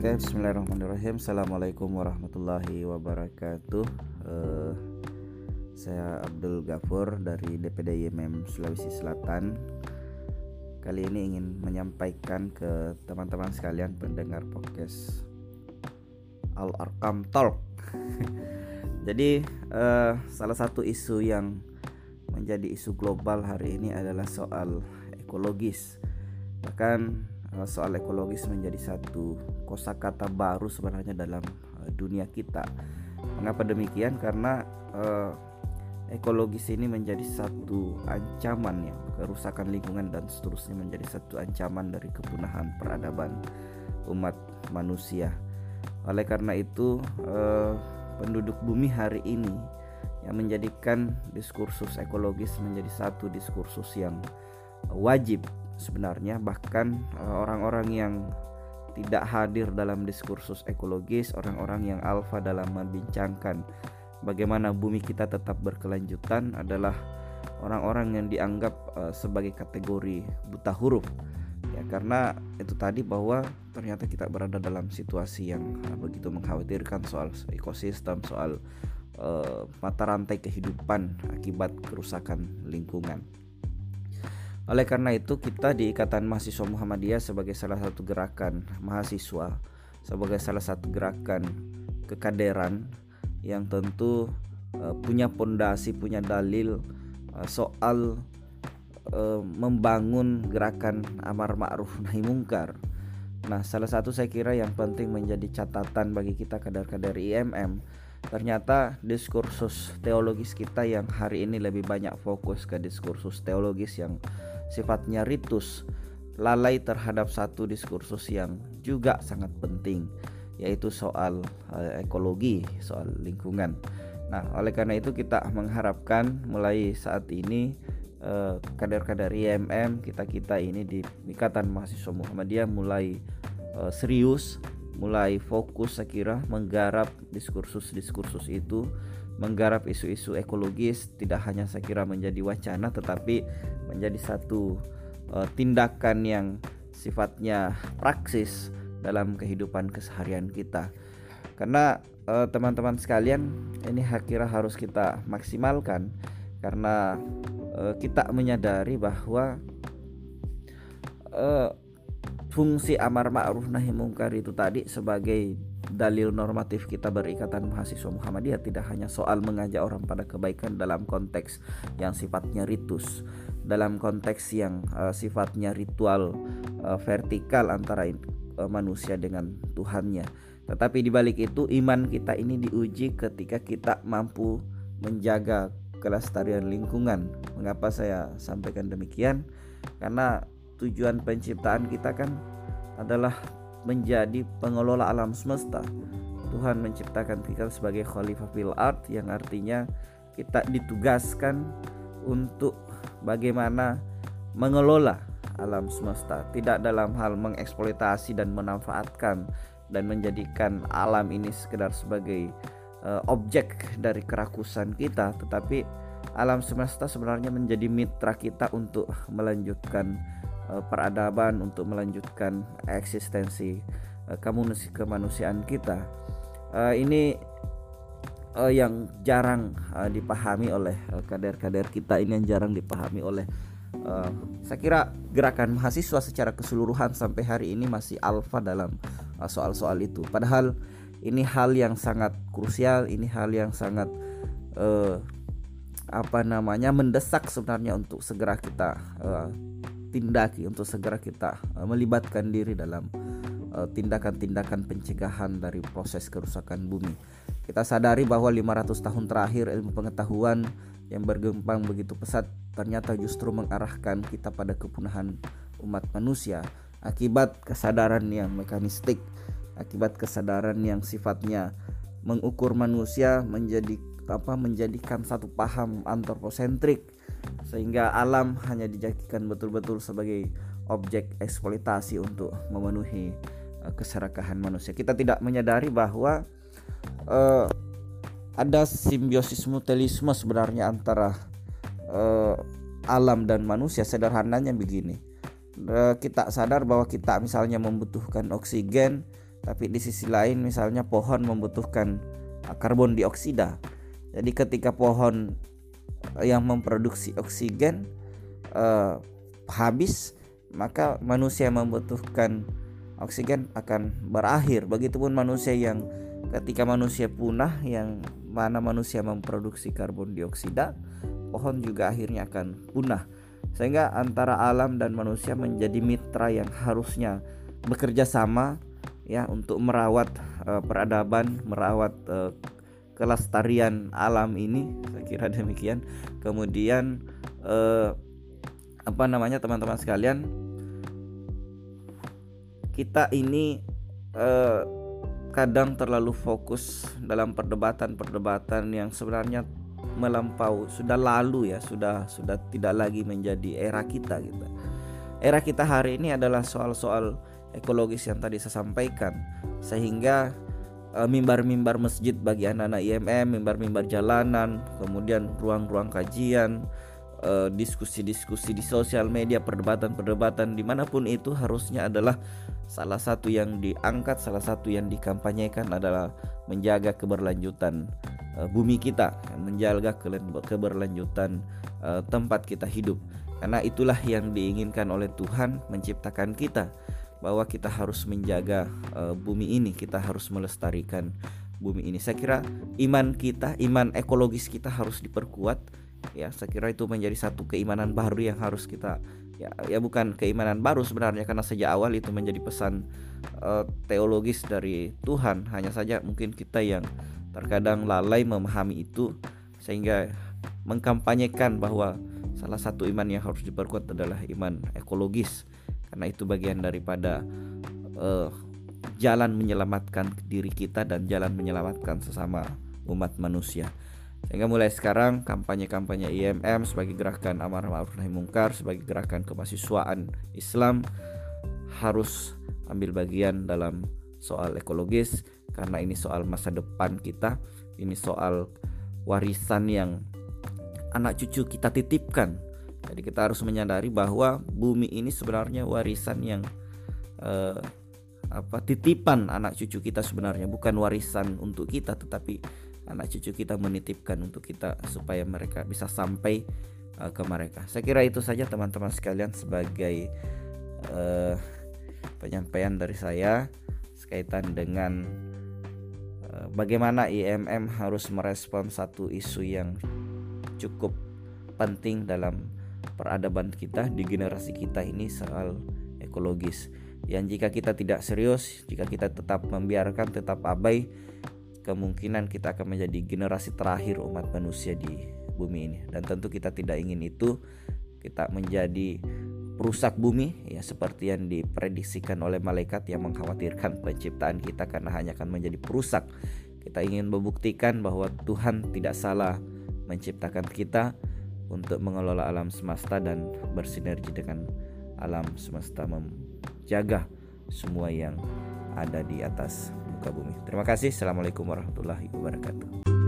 Oke, Bismillahirrahmanirrahim. Assalamualaikum warahmatullahi wabarakatuh. Uh, saya Abdul Gafur dari DPD IMM Sulawesi Selatan. Kali ini ingin menyampaikan ke teman-teman sekalian pendengar podcast Al Arkam Talk. Jadi uh, salah satu isu yang menjadi isu global hari ini adalah soal ekologis. Bahkan soal ekologis menjadi satu kosakata baru sebenarnya dalam eh, dunia kita. Mengapa demikian? Karena uh, ekologis ini menjadi satu ancaman ya, kerusakan lingkungan dan seterusnya menjadi satu ancaman dari kepunahan peradaban umat manusia. Oleh karena itu, uh, penduduk bumi hari ini yang menjadikan diskursus ekologis menjadi satu diskursus yang wajib sebenarnya bahkan eh, orang-orang yang tidak hadir dalam diskursus ekologis, orang-orang yang alfa dalam membincangkan bagaimana bumi kita tetap berkelanjutan adalah orang-orang yang dianggap uh, sebagai kategori buta huruf. Ya, karena itu tadi bahwa ternyata kita berada dalam situasi yang uh, begitu mengkhawatirkan soal ekosistem, soal mata rantai kehidupan akibat kerusakan lingkungan. Oleh karena itu kita di Ikatan Mahasiswa Muhammadiyah sebagai salah satu gerakan mahasiswa sebagai salah satu gerakan kekaderan yang tentu uh, punya pondasi, punya dalil uh, soal uh, membangun gerakan amar ma'ruf nahi mungkar. Nah, salah satu saya kira yang penting menjadi catatan bagi kita kader-kader IMM ternyata diskursus teologis kita yang hari ini lebih banyak fokus ke diskursus teologis yang sifatnya ritus lalai terhadap satu diskursus yang juga sangat penting yaitu soal uh, ekologi, soal lingkungan. Nah, oleh karena itu kita mengharapkan mulai saat ini uh, kader-kader IMM kita-kita ini di Ikatan Mahasiswa Muhammadiyah mulai uh, serius, mulai fokus saya kira menggarap diskursus-diskursus itu menggarap isu-isu ekologis tidak hanya saya kira menjadi wacana tetapi menjadi satu uh, tindakan yang sifatnya praksis dalam kehidupan keseharian kita. Karena eh, teman-teman sekalian ini kira harus kita maksimalkan karena uh, kita menyadari bahwa uh, fungsi amar ma'ruf nahi mungkar itu tadi sebagai dalil normatif kita berikatan mahasiswa Muhammadiyah tidak hanya soal mengajak orang pada kebaikan dalam konteks yang sifatnya ritus, dalam konteks yang uh, sifatnya ritual uh, vertikal antara uh, manusia dengan Tuhannya. Tetapi di balik itu iman kita ini diuji ketika kita mampu menjaga kelestarian lingkungan. Mengapa saya sampaikan demikian? Karena tujuan penciptaan kita kan adalah menjadi pengelola alam semesta. Tuhan menciptakan kita sebagai khalifah fil art yang artinya kita ditugaskan untuk bagaimana mengelola alam semesta, tidak dalam hal mengeksploitasi dan memanfaatkan dan menjadikan alam ini sekedar sebagai uh, objek dari kerakusan kita, tetapi alam semesta sebenarnya menjadi mitra kita untuk melanjutkan peradaban untuk melanjutkan eksistensi uh, kemanusiaan kita. Uh, ini yang jarang dipahami oleh kader-kader kita ini yang jarang dipahami oleh saya kira gerakan mahasiswa secara keseluruhan sampai hari ini masih alfa dalam soal-soal itu. Padahal ini hal yang sangat krusial, ini hal yang sangat apa namanya mendesak sebenarnya untuk segera kita uh, tindaki untuk segera kita uh, melibatkan diri dalam eh, tindakan-tindakan uh, pencegahan dari proses kerusakan bumi. Kita sadari bahwa 500 tahun terakhir ilmu pengetahuan yang bergembang begitu pesat ternyata justru mengarahkan kita pada kepunahan umat manusia akibat kesadaran yang mekanistik, akibat kesadaran yang sifatnya mengukur manusia menjadi apa menjadikan satu paham antroposentrik sehingga alam hanya dijadikan betul-betul sebagai objek eksploitasi untuk memenuhi uh, keserakahan manusia. Kita tidak menyadari bahwa uh, ada simbiosis mutualisme sebenarnya antara uh, alam dan manusia. Sederhananya begini, uh, kita sadar bahwa kita misalnya membutuhkan oksigen, tapi di sisi lain misalnya pohon membutuhkan uh, karbon dioksida jadi ketika pohon yang memproduksi oksigen uh, habis maka manusia membutuhkan oksigen akan berakhir. Begitupun manusia yang ketika manusia punah yang mana manusia memproduksi karbon dioksida pohon juga akhirnya akan punah. Sehingga antara alam dan manusia menjadi mitra yang harusnya bekerja sama ya untuk merawat uh, peradaban, merawat uh, kelestarian alam ini. Saya kira demikian. Kemudian uh, apa namanya teman-teman sekalian, kita ini uh, kadang terlalu fokus dalam perdebatan-perdebatan yang sebenarnya melampau sudah lalu ya sudah sudah tidak lagi menjadi era kita gitu era kita hari ini adalah soal-soal ekologis yang tadi saya sampaikan sehingga eh, mimbar-mimbar masjid bagi anak-anak IMM mimbar-mimbar jalanan kemudian ruang-ruang kajian uh, diskusi-diskusi di sosial media perdebatan-perdebatan di mana pun itu harusnya adalah salah satu yang diangkat salah satu yang dikampanyekan adalah menjaga keberlanjutan uh, bumi kita menjaga keberlanjutan tempat kita hidup. Karena itulah yang diinginkan oleh Tuhan menciptakan kita bahwa kita harus menjaga uh, bumi ini kita harus melestarikan bumi ini. Saya kira iman kita iman ekologis kita harus diperkuat ya. Saya kira itu menjadi satu keimanan baru yang harus kita ya ya bukan keimanan baru sebenarnya karena sejak awal itu menjadi pesan uh, teologis dari Tuhan. Hanya saja mungkin kita yang terkadang lalai memahami itu sehingga mengkampanyekan bahwa salah satu iman yang harus diperkuat adalah iman ekologis karena itu bagian daripada uh, jalan menyelamatkan diri kita dan jalan menyelamatkan sesama umat manusia. Sehingga mulai sekarang kampanye-kampanye IMM sebagai gerakan amar ma'ruf nahi mungkar sebagai gerakan kemahasiswaan Islam harus ambil bagian dalam soal ekologis. Karena ini soal masa depan kita ini soal warisan yang anak cucu kita titipkan jadi kita harus menyadari bahwa bumi ini sebenarnya warisan yang eh, apa titipan anak cucu kita sebenarnya bukan warisan untuk kita tetapi anak cucu kita menitipkan untuk kita supaya mereka bisa sampai uh, ke mereka. Saya kira itu saja teman-teman sekalian sebagai uh, penyampaian dari saya sekaitan dengan bagaimana IMM harus merespon satu isu yang cukup penting dalam peradaban kita di generasi kita ini soal ekologis. Yang jika kita tidak serius, jika kita tetap membiarkan, tetap abai, kemungkinan kita akan menjadi generasi terakhir umat manusia di bumi ini. Dan tentu kita tidak ingin itu, kita menjadi perusak bumi ya seperti yang diprediksikan oleh malaikat yang mengkhawatirkan penciptaan kita karena hanya akan menjadi perusak. Kita ingin membuktikan bahwa Tuhan tidak salah menciptakan kita untuk mengelola alam semesta dan bersinergi dengan alam semesta menjaga semua yang ada di atas muka bumi. Terima kasih. Assalamualaikum warahmatullahi wabarakatuh.